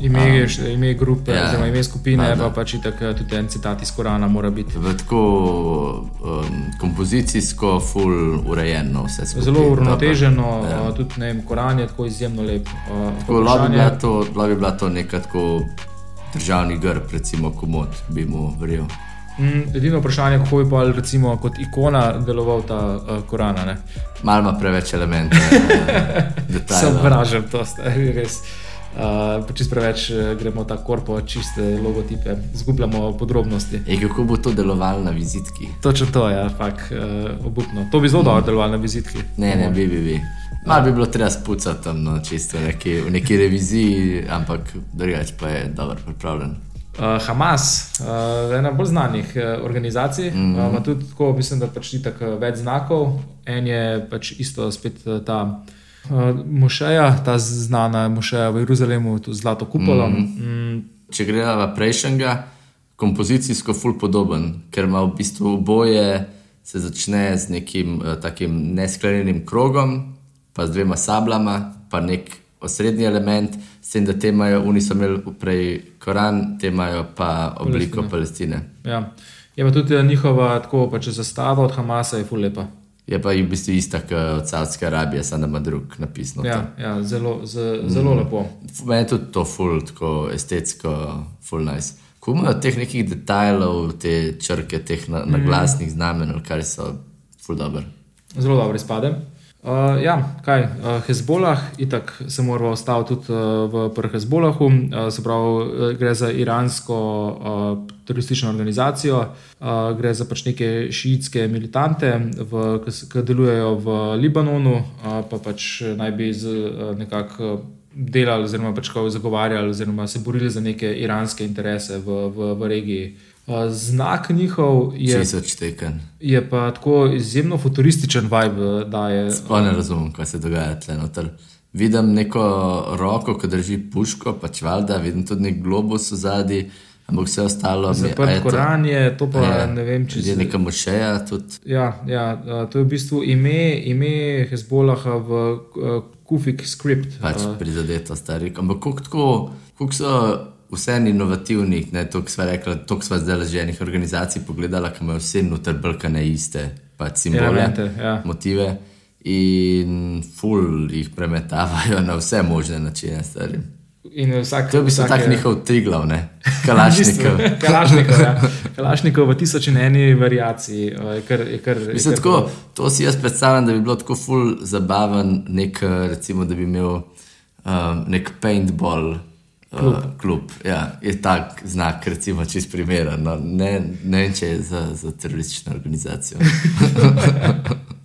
Ime, um, ime grupe, ja, oziroma ime skupine, valjda. pa pač itak, eh, tudi en citat iz Korana mora biti. V tako um, kompozicijsko, ful urejeno vse skupaj. Zelo uravnoteženo, Ja. ja. tudi ne vem, Koran je tako izjemno lep. Uh, Tako, lahko bi to, bi bila to neka tako državni grb, recimo komod, bi mu verjel. Mm, edino vprašanje je, kako bi pa recimo kot ikona deloval ta uh, Koran. Malo ima preveč elementov, detajlov. obražam, to je res. Uh, čist preveč eh, gremo ta korpo, čiste logotipe, zgubljamo podrobnosti. Ej, kako bo to delovalo na vizitki? Točno to je, ja, fakt, uh, obupno. To bi zelo dobro delovalo na vizitki. Ne, ne, bi, bi, bi. Malo bi bilo treba spucati tam, no, čisto v neki, v neki reviziji, ampak drugače pa je dobro pripravljen. Uh, Hamas, uh, ena bolj znanih uh, organizacij, mm -hmm. uh, ima tudi tako, mislim, da pač ni tako več znakov. En je pač isto spet uh, ta uh, mošeja, ta znana mošeja v Jeruzalemu, tu zlato kupolom. Mm -hmm. mm, Če greva prejšnjega, kompozicijsko ful podoben, ker ima v bistvu oboje, se začne z nekim uh, takim nesklenjenim krogom, pa z dvema sablama, pa nek osrednji element, s tem, da te imajo, oni so imeli prej Koran, te imajo pa obliko Palestine. Ja. Je pa tudi eh, njihova tako pač zastava od Hamasa, je ful lepa. Je pa v bistvu ista kot od Saudske Arabije, samo da ima drug napis. noter. Ja, ja, zelo, z, zelo mm. lepo. Meni je tudi to ful, tako estetsko, ful nice. Ko imajo teh nekih detajlov, te črke, teh na, naglasnih znamenj, kar so ful dobro. Zelo dobro izpade. Uh, ja, kaj, uh, Hezbolah, itak se mora ostati tudi uh, v prvem Hezbolahu, uh, se pravi, uh, gre za iransko uh, teroristično organizacijo, uh, gre za pač neke šiitske militante, v, ki, ki delujejo v Libanonu, uh, pa pač naj bi z, uh, nekako delali, oziroma pač kao zagovarjali, oziroma se borili za neke iranske interese v, v, v regiji. Znak njihov je, Tisoč teken. je pa tako izjemno futurističen vibe, da je. Pa ne razumem, kaj se dogaja tle noter. Vidim neko roko, ki drži puško, pač valjda, vidim tudi nek globus v zadnji, ampak vse ostalo je to- Koran je, to pa Ja, ne vem, če Je neka mošeja tudi. Ja, ja, to je v bistvu ime, ime Hezbolaha v uh, Kufik script. pač prizadeto stari. Ampak koliko tako, koliko so vse inovativni, ne to, kar smo rekli, to, kar smo zdaj že enih organizacij pogledali, ki imajo vse noter brkane iste, pač simbole, Elemente, ja. motive in ful jih premetavajo na vse možne načine, stari. In vsak, To je v bistvu tak je- njihov triglav, ne? Kalašnikov. Kalašnikov, ja. Kalašnikov v tisoč in eni variaciji. a, Je kar, je kar, je Mislim, kar tako, to si jaz predstavljam, da bi bilo tako ful zabaven, nek, eh, recimo, da bi imel um, nek paintball. Klub. Uh, klub. Ja, je tak znak, recimo, čist primeren. No, ne, ne vem, če je za, za teroristično organizacijo.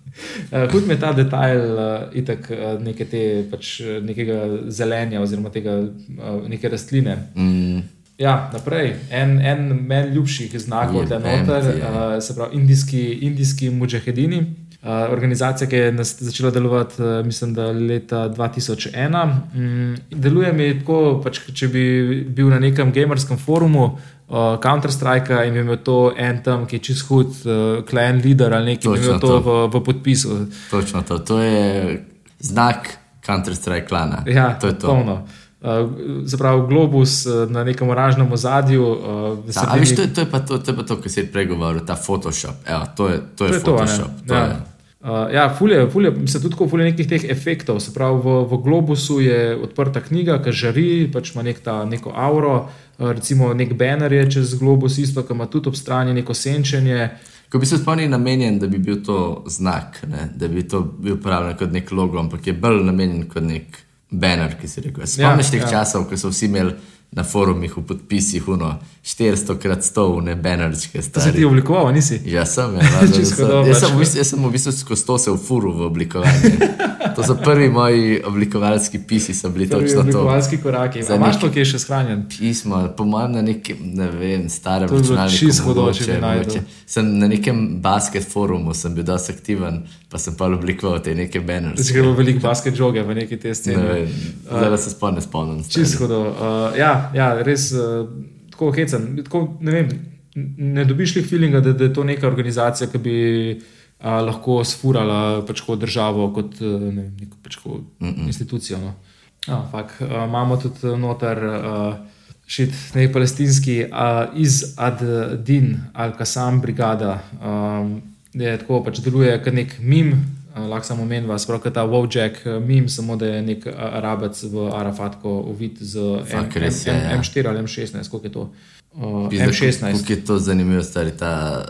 Uh, Hud mi je ta detajl, uh, itak uh, neke te, pač, nekega zelenja oziroma tega, uh, neke rastline. Mm, Ja, naprej. En, en meni ljubših znakov vem, noter, uh, se pravi, indijski, indijski mujahedini. Uh, organizacija, ki je začela delovati, uh, mislim, da leta 2001. Mm, deluje mi tako, pač, če bi bil na nekem gamerskem forumu uh, Counter-Strike in bi imel to en tam, ki je čist hud, uh, klan leader ali nekaj, bi Točno imel to, to. v, v podpisu. točno to. To je znak Counter-Strike klana. Ja, to je to. Polno. Uh, Zaprav globus uh, na nekem oranžnem ozadju. Uh, Ta, a veš, to, je- to je to, to, je pa to kar si prej govoril, ta Photoshop. Evo, to je, to je, To je to, a ne? Photoshop. To Ja. je. Uh, ja, fulje, fulje, mislim, tudi tako fulje nekih teh efektov. Se pravi, v, v globusu je odprta knjiga, ki žari, pač ima nek ta, neko auro, uh, recimo nek banner je čez globus, isto, ki ima tudi ob strani neko senčenje. Ko bi se spomnil namenjen, da bi bil to znak, ne? da bi to bil uporabljen kot nek logo, ampak je bolj namenjen kot nek banner, ki si rekel. Spomniš Ja, teh ja. časov, ko so vsi imeli na forumih v podpisih uno 400 krat 100 ne bannerčke To si ti oblikoval, nisi? Ja, sem, ja, valjda, da Čisto sem. Jaz sem, v bistvu, jaz sem v bistvu skozi to se ufuril v oblikovanje. To so prvi moji oblikovalski pisi, so bili Prvi točno to. oblikovalski koraki. Za Imaš to, ki je še shranjen? Pismo, po mojem, na nekem, ne vem, starem To bilo računalniku. čisto hudo, če mogoče, bi našel. mogoče. Sem na nekem basket forumu, sem bil dosti aktiven, pa sem pa oblikoval te neke banners. Zdaj gremo veliko basket žoge v neki te Ne scene. vem, zdaj pa se spomnim, spomnim. Čisto hudo. Uh, ja, ja, res uh, tako hecen. Tako, ne, vem, ne dobiš lih feelinga, da, da je to neka organizacija, ki bi uh, lahko sfurala pač kot državo, kot uh, ne vem, neko pač kot institucijo. No. Ja, fak, uh, imamo tudi noter. Uh, Šit, nek palestinski uh, iz Ad-Din al-Qassam brigada, um, je tako pač deluje kot nek mim, lahko samo omenim, sploh kot ta Wowjack uh, mim, samo da je nek uh, arabec v Arafatko uvit z M, M, res je, M, ja. M4 ali M16, koliko je to? Uh, Pizda, M16. Kako je to zanimivo, stari ta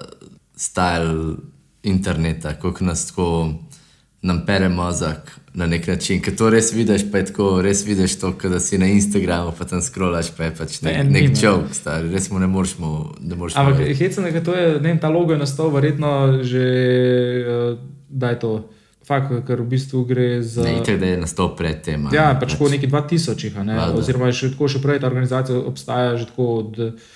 stil interneta, kako nas tako nam pere mozak na nek način. Ker to res vidiš, pa je tako, res vidiš to, da si na Instagramu, pa tam scrollaš, pa je pač nek, en nek joke, stari, res mu ne moreš mu. Ne moreš Ampak hecno je, da je, ne ta logo je nastal verjetno že, da je to. Fakt, ker v bistvu gre za. Ne, itak, da je nastal pred tem. Ja, ne, pač tako neki 2000, jih, a ne? Valjda. oziroma še tako še prej ta organizacija obstaja že tako od uh,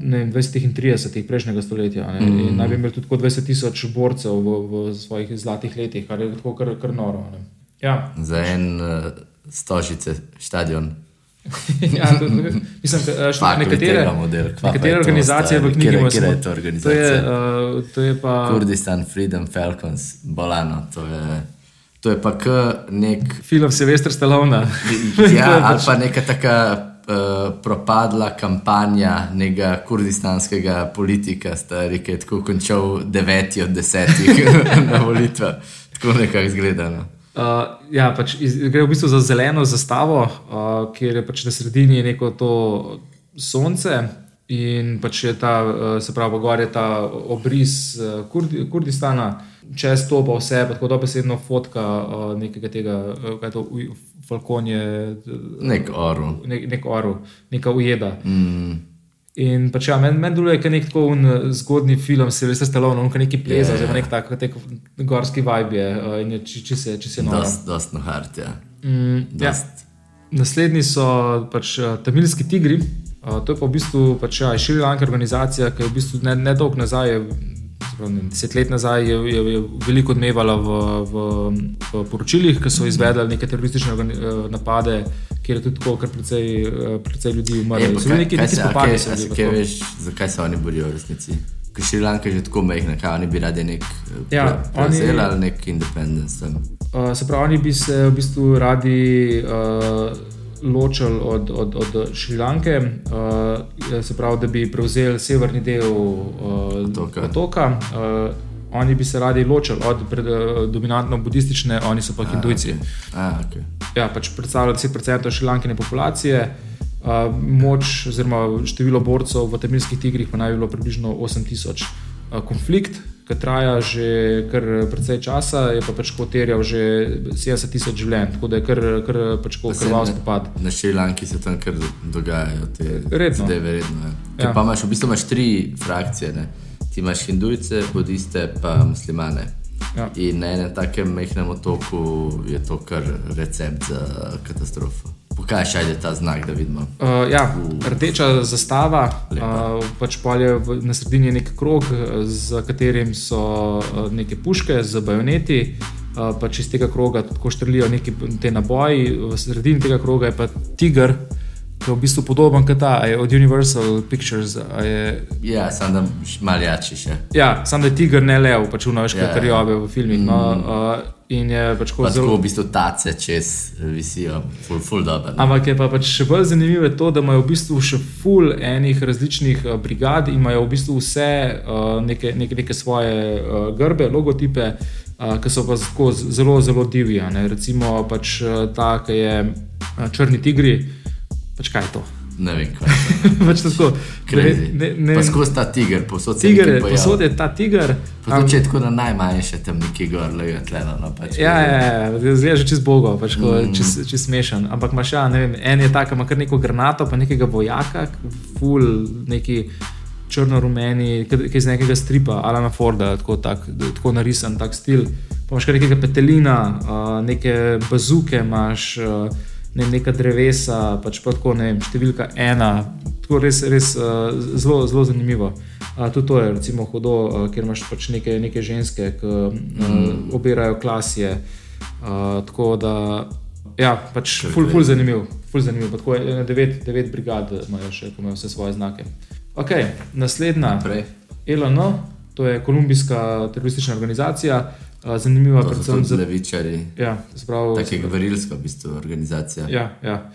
ne vem, 20 in 30 prejšnjega stoletja. Mm. In naj bi imeli tudi tako 20 tisoč borcev v, v svojih zlatih letih, kar je tako kar, kar noro. Ne? Ja, Za en uh, stožice stadion. Ja, to, mislim, da nekatere, model, nekatere to organizacije v ostali? knjigi imajo kjera je to To je, organizacija? uh, to je pa Kurdistan Freedom Falcons, Bolano. To je, to je pa nek. film Silvestra Stallone. Ja, ali pa neka taka uh, propadla kampanja nekega kurdistanskega politika, stari, ki je tako končal deveti od desetih na volitvah. Tako nekako izgleda. No. Uh, ja, pač iz, gre v bistvu za zeleno zastavo, uh, kjer je pač na sredini neko to sonce. In pač je ta, uh, se pravi, gor je ta obris uh, Kurdi, Kurdistana, čez to pa vse, pa tako dobesedno fotka uh, nekega tega, uh, kaj je to, uj- falkon je, Nek oru. nek, nek oru, neka ujeda. Mm, In pač ja, meni men deluje kot nek tako eh, zgodni film, se veste, stalo, no, neki pleza, Ja, ja. yeah. nek tak, tak gorski vibe je uh, in je či, či se, či se noro. dost, dost na hart, ja. Mm, ja. Dost, Naslednji so pač uh, tamilski tigri. Uh, to je pa v bistvu pač, ja, Šrilanka organizacija, ki je v bistvu ne, ne nazaj, je, se pravi, ne, deset let nazaj, je, je, je veliko odmevala v, v, v poročilih, ki so izvedli neke teroristične eh, napade, kjer je tudi tako, kar precej, eh, precej ljudi umrlo. pa So kaj- neki, kaj neki spopadi kaj- kaj tako. veš, zakaj se oni borijo v resnici? Ker Šrilanka je že tako mehna, kaj oni bi radi nek eh, Ja, pre- oni- prevzeli ali nek independence. Uh, se pravi, oni bi se v bistvu radi uh, ločili od, od, od Šrilanke, uh, se pravi, da bi prevzeli severni del uh, Otoka. otoka. Uh, oni bi se radi ločili od pred, dominantno budistične, oni so pa hindujci. A, okay. Ja, pač predstavljajo 10% šrilankine populacije. Uh, moč oziroma število borcev v tamilskih tigrih pa naj bi bilo približno 8000. Uh, konflikt, ki traja že kar precej časa, je pa pač poterjal že 70 tisoč življenj, tako da je kar, kar pač ne- spopad. Na Šrilanki se tam kar dogajajo te Redno. zadeve. Redno, ja. Ja. Pa imaš v bistvu imaš tri frakcije. Ne? Ti imaš hindujce, budiste pa muslimane. Ja. In na enem takem majhnem otoku je to kar recept za katastrofo. Pokaž, ajde ta znak, da vidimo. Uh, ja, rdeča zastava, uh, pač polje v, na sredini je nek krog, eh, za katerim so uh, neke puške z bajoneti. Uh, pač iz tega kroga tako štrlijo neki te naboji, v sredini tega kroga je pa tiger, ki je v bistvu podoben kot ta je od Universal Pictures. Je, Ja, samo da malo jači še. ja, sam da je tiger, ne lev, pač vnaš, Ja, ja. jove v filmih. No, uh, in je pač tako Pa tako zelo. v bistvu tace čez visijo, full, full dobro. Ampak je pa pač še bolj zanimivo to, da imajo v bistvu še full enih različnih uh, brigad imajo v bistvu vse uh, neke, neke, neke svoje uh, grbe, logotipe, uh, ki so pa tako zelo, zelo divji. Recimo pač uh, ta, ki je uh, črni tigri, pač kaj je to. Ne vem, kaj je. pač tako, Crazy. ne, ne, ne, skozi ta tiger, posod se tiger, pojavi. posod je ta tiger. Po začetku na najmanjše tam nekje gor, le tleno. No, pač, Ja, ja, ja, zdaj je že čez Boga, pač, mm. čez, čez smešen. Ampak imaš, ja, ne vem, en je tak, ima kar neko granato, pa nekega vojaka, full, neki črno-rumeni, ki je iz nekega stripa, Alana Forda, tako, tak, tako narisan, tak stil. Pa imaš kar nekega petelina, uh, neke bazuke imaš. Uh, Ne, neka drevesa, pač pa tako ne vem, številka ena, tako res, res uh, zelo, zelo zanimivo. Uh, tudi to je, recimo, hudo, uh, ker imaš pač neke, neke ženske, ki uh, obirajo klasje. Uh, tako da, ja, pač ful, ful zanimiv, ful zanimiv. Pa Tako je devet, devet brigad imajo še, ki imajo vse svoje znake. Ok, naslednja. Naprej. LNO, to je kolumbijska teroristična organizacija, zanimiva To so predvsem za. levičari, Ja, pravi, tako je gverilska v bistvu organizacija. Ja, ja.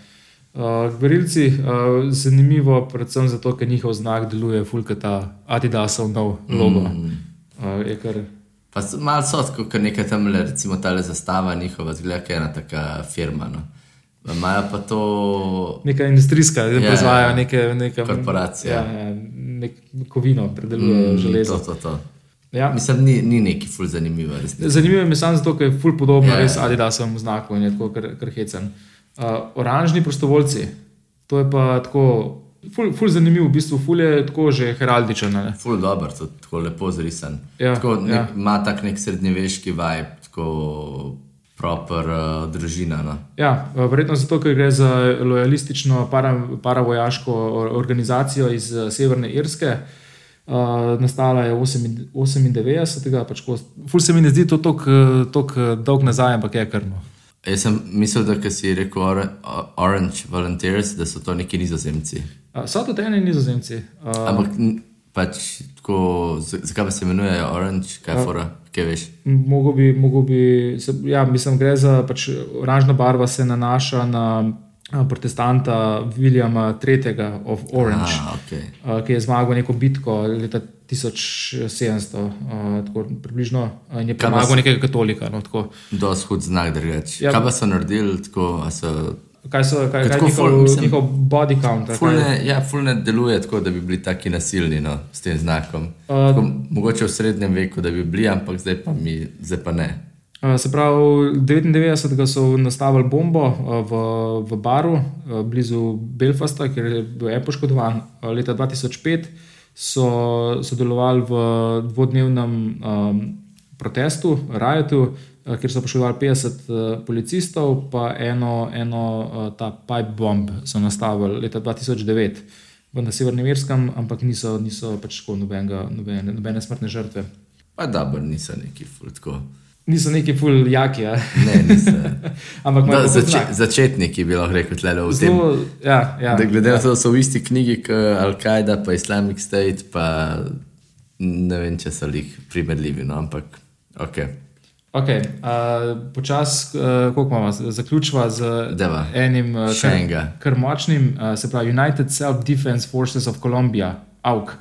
Uh, Gverilci, uh, zanimivo, predvsem zato, ker njihov znak deluje, fulkata Adidasov nov logo. Mm. Uh, je kar, Pa so- malo so ker nekaj tam, le, recimo ta zastava njihova, zgleda, kot ena taka firma. No. Imajo pa to, neka industrijska, da Ja, proizvajajo ja. neke, neka Korporacija. Ja, ja, nek kovino, predelujejo mm, železo. to, to, to. Ja. Mislim, ni, ni neki ful zanimivo. Zanimivo je samo zato, ker je ful podobno Ja, yeah. res ja. Adidasovemu znaku in je tako kar, kar hecen. Uh, oranžni prostovoljci, to je pa tako, ful, ful zanimiv, v bistvu ful je tako že heraldičen. ne. Ful dobro, to tako lepo zrisan. Ja, tako, nek, ja. Ima tak nek srednjeveški vibe, tako proper uh, družina. No. Ja, uh, verjetno zato, ker gre za lojalistično para, paravojaško or- organizacijo iz uh, Severne Irske. Uh, nastala je 98, pač ko, ful se mi ne zdi to tako dolg nazaj, ampak je krmo. Jaz sem mislil, da ko si rekel Or Orange Volunteers, da so to neki nizozemci. Uh, so tudi eni nizozemci. Uh, Ampak pač tako, z- zakaj pa se imenujejo Orange, kaj je fora, kaj veš? Mogo bi, mogo bi se, ja, mislim, gre za pač oranžna barva, se nanaša na protestanta Williama III. of Orange, Ah, okay. a, ki je zmagal neko bitko leta 1700, a, tako približno, in je Kaj premagal s- nekega katolika. No, tako. Dost hud znak drugače. Ja. Ja. Kaj pa so naredili tako, so kaj so, kaj, kaj Tako je ful- njihov, mislim- njihov body count? ali Ful kaj? ne, ja, ful deluje tako, da bi bili taki nasilni no, s tem znakom. Uh, Tako, mogoče v srednjem veku, da bi bili, ampak zdaj pa, mi, zdaj pa ne. Uh, Se pravi, 99. so nastavili bombo uh, v, v baru uh, blizu Belfasta, kjer je bil en poškodovan. Leta 2005 so sodelovali v dvodnevnem um, protestu, rajotu, uh, kjer so poškodovali 50 uh, policistov, pa eno, eno ta pipe bomb so nastavili leta 2009 v na Severnem Irskem, ampak niso, niso pač tako nobene, nobene smrtne žrtve. Pa dobro, niso neki ful tako. Niso neki ful jaki, ja. Ne, niso. ampak Da, zače, začetniki bi lahko rekel tle v tem. Zelo, ja, ja. Da, glede na to, da so v isti knjigi kot Al-Kaida, pa Islamic State, pa ne vem, če so jih primerljivi, no, ampak ok. Okay, uh, Počasi, uh, koliko imamo, zaključva z Deva. enim uh, kar, kar močnim, uh, se pravi United Self-Defense Forces of Colombia, AUK.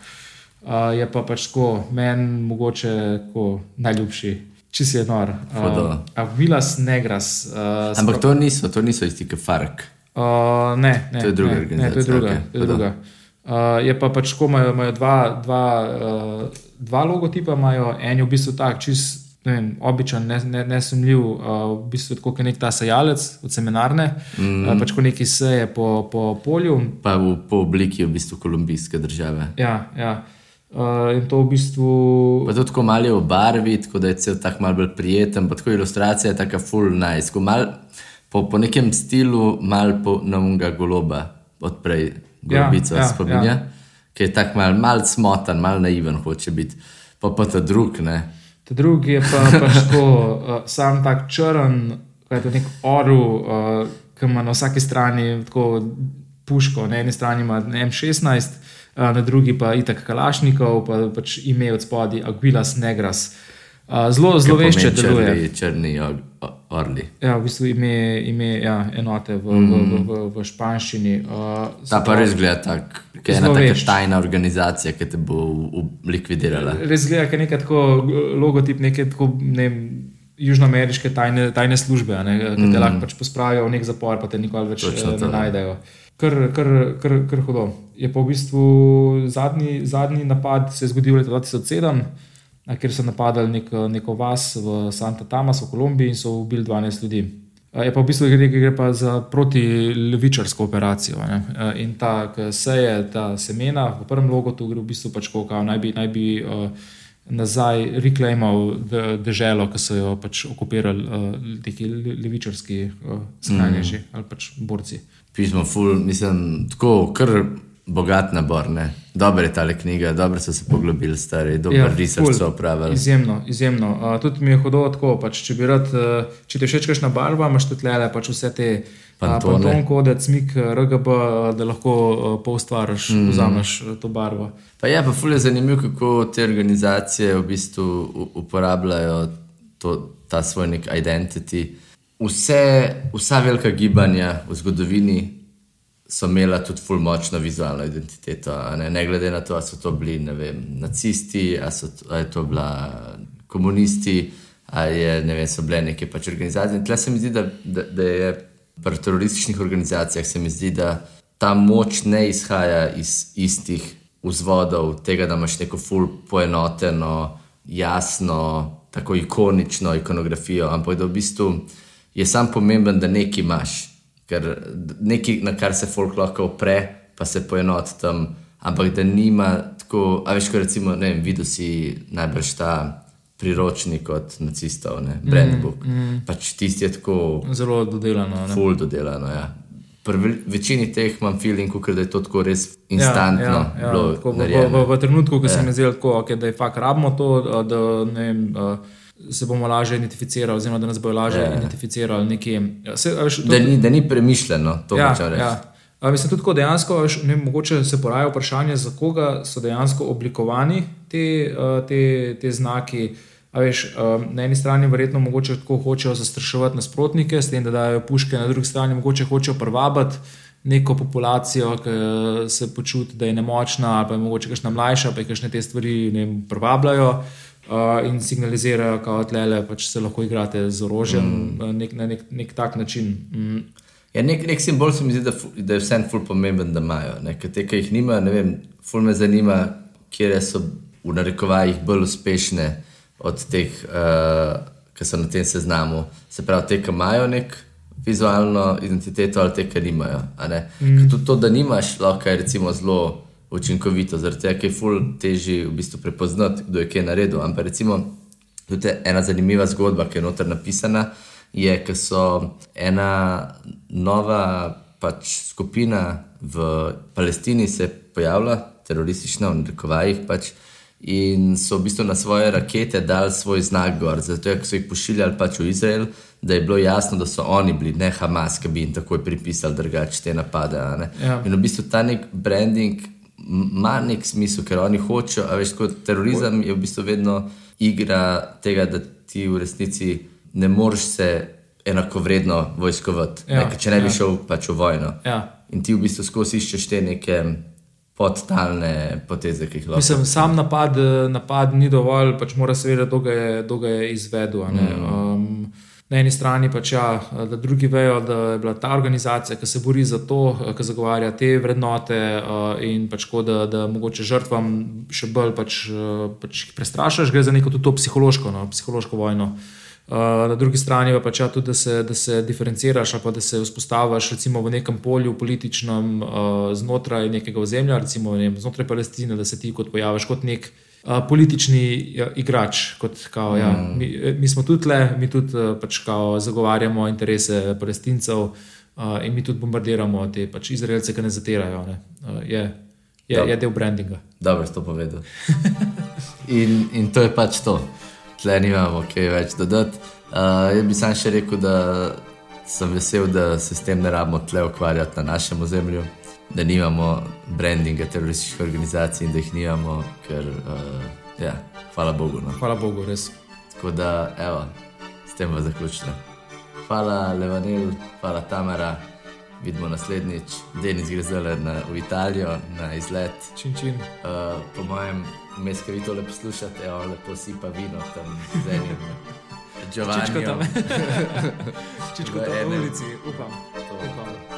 Uh, je pa pač tako, meni mogoče tako najljubši, če si je nor. Uh, Avilas Negras. Uh, Ampak to niso, to niso isti kot Fark. Uh, ne, ne, To je druga ne, ne, to je organizacija, druga. okej, to je druga. Uh, je pa pač, ko imajo, imajo dva, dva, uh, dva logotipa, imajo en je v bistvu tak, čist. ne vem, Običajen, nesumljiv, ne, nesumljiv, uh, v bistvu tako kot nek ta sejalec od seminarne, mm. uh, pač ko neki seje po, po polju. Pa v, po obliki v bistvu kolumbijske države. Ja, ja. Uh, in to v bistvu. Pa to tako malo je v barvi, tako da je cel tak mal bolj prijeten, pa tako ilustracija je taka full nice. Tako Mal, po, po nekem stilu mal po novega goloba, odprej golobico Ja, ja, ja, spominja, ja. ki je tak mal, mal smotan, mal naiven hoče biti. Pa pa ta drug, ne. Ta drugi je pa pač tako, uh, sam tak črn, kot je nek orel, uh, ki ima na vsaki strani tako puško, na eni strani ima M16, uh, na drugi pa itak Kalašnikov, pa pač ime od spodaj Aguilas Negras. Zelo zelo vešče deluje. Črni, črni orli. Ja, v bistvu ime, ime ja, enote v, v, v, v, v španščini. Uh, Ta pa res gleda tak, ki je ena taka tajna organizacija, ki te bo v, v likvidirala. Res gleda, kot neka tako logotip neke tako, ne vem, južnoameriške tajne, tajne službe, a ne, ki te lahko pač pospravijo v nek zapor, pa te nikoli več Točno eh, ne to, ja. najdejo. Kar, kar, kar, kar hudo. Je pa v bistvu zadnji, zadnji napad se je zgodil leta 2007, a, kjer so napadali nek, neko vas v Santa Tamas v Kolumbiji in so ubili 12 ljudi. Je pa v bistvu gre, gre pa za protilevičarsko operacijo. ne. In ta seje, ta semena v prvem logotu gre v bistvu pač kao naj bi, naj bi uh, nazaj reclaimal de, deželo, ki so jo pač okupirali uh, neki le- levičarski uh, skrajneži mm. ali pač borci. Pismo, ful, mislim, tako kar bogat nabor. Ne? Dobro je ta knjiga, dobro so se poglobili, stari, dobro ja, research so opravili. Izjemno, izjemno. Uh, tudi mi je hodilo tako, pač, če bi rad, uh, če ti všeč kakšna barva, imaš tudi le pač vse te Pantone. Pantone, kodec, mik, RGB, uh, da lahko uh, poustvariš, mm. vzameš uh, to barvo. Pa je pa ful je zanimivo, kako te organizacije v bistvu uporabljajo to, ta svoj nek identity. Vse, vsa velika gibanja v zgodovini so imela tudi ful močno vizualno identiteto. Ne? ne glede na to, ali so to bili vem, nacisti, ali so ali je to bila komunisti, ali je, ne vem, so bile neke pač organizacije. In tle se mi zdi, da, da, da je pri terorističnih organizacijah se mi zdi, da ta moč ne izhaja iz istih vzvodov, tega, da imaš neko ful poenoteno, jasno, tako ikonično ikonografijo, ampak da v bistvu je sam pomemben, da nekaj imaš, ker nekaj, na kar se folk lahko opre, pa se poenot tam, ampak da nima tako, a veš, ko recimo, ne vem, videl si najbrž ta priročnik od nacistov, ne, Brandbook. Mm, mm. Pač tisti je tako Zelo dodelano. ne. ful dodelano. Ja. Pri ve- večini teh imam feeling, kot da je to tako res instantno Ja, ja, ja, tako v, v, v, v trenutku, ko ja. se mi zdi, tako, okay, da je fakt rabimo to, da ne vem. Uh, se bomo lažje identificirali, oziroma da nas bojo lažje Ja. yeah. identificirali nekje. Ja, se, veš, to- Da ni, da ni premišljeno, to Ja, hočem reči. ja. A, Mislim, tudi tako dejansko, veš, ne, mogoče se poraja vprašanje, za koga so dejansko oblikovani te, te, te znaki. A Veš, na eni strani verjetno mogoče tako hočejo zastraševati nasprotnike, s tem, da dajo puške, na drugi strani mogoče hočejo privabiti neko populacijo, ki se počuti, da je nemočna, ali pa je mogoče kakšna mlajša, pa je kakšne te stvari ne vem, privabljajo uh, in signalizirajo, da le pač se lahko igrate z orožjem mm. nek, na nek, nek tak način. Mm. Ja, nek, nek simbol se mi zdi, da, da je vsem ful pomemben, da imajo. ker Te, ki jih nimajo, ne vem, ful me zanima, kje so v narekovajih bolj uspešne od teh, uh, ki so na tem seznamu. Se pravi, te, ki imajo nek vizualno identiteto ali te, ki nimajo. ne. Ker Tudi to, da nimaš, lahko je recimo zelo učinkovito, zaradi tega, je ful teži v bistvu prepoznati, kdo je kaj naredil. Ampak recimo, tudi ena zanimiva zgodba, ki je noter napisana, je, ker so ena nova pač, skupina v Palestini se pojavila, teroristična v narekovajih. Pač, In so v bistvu na svoje rakete dali svoj znak gor, zato ker so jih pošiljali pač v Izrael, da je bilo jasno, da so oni bili, ne Hamas, ki bi jim takoj pripisali drugače te napade. Ja. In v bistvu ta nek branding ima nek smisel, ker oni hočejo, a veš, kot terorizem je v bistvu vedno igra tega, da ti v resnici ne moreš se enakovredno vojskovati, Ja, ne, če ne bi ja. šel pač v vojno. Ja. In ti v bistvu skozi iščeš te neke podtalne poteze, ki jih lahko. Mislim, sam napad, napad ni dovolj, pač mora ga je, kdo ga je izvedel. ne. Um, na eni strani pač ja, da drugi vejo, da je bila ta organizacija, ki se bori za to, eh, ki zagovarja te vrednote uh, in pač tako, da, da mogoče žrtvam še bolj pač, eh, pač jih prestrašaš, gre za neko tudi to psihološko, no, psihološko vojno. Na drugi strani pa pač ja, tudi, da se, da se diferenciraš pa da se vzpostaviš v nekem polju političnem znotraj nekega ozemlja, recimo ne znotraj Palestine, da se ti kot pojaviš kot nek uh, politični ja, igrač. Kot, kao, ja, mi, mi smo tudi le, mi tudi uh, pač, kao, zagovarjamo interese palestincev uh, in mi tudi bombardiramo te pač, izraelce, ki ne zatirajo. Ne. Uh, je, je, Ja. je del brandinga. Dobro, to povedal. In, in to je pač to. Tle nimamo kaj več dodati. Uh, jaz bi sam še rekel, da sem vesel, da se s tem ne rabimo tle ukvarjati na našem ozemlju, da nimamo brandinga terorističnih organizacij in da jih nimamo, ker, uh, ja, hvala Bogu. No. Hvala Bogu, res. Tako da, evo, s tem bo zaključila. Hvala, Levanil, hvala Tamara. Vidimo naslednjič, Denis gre zdaj na, v Italijo na izlet. Čin, čin. Uh, po mojem, vmes, ki vi tole poslušate, on lepo sipa vino tam z enim Čičko tam. Čičko tam v ulici, upam. To. upam.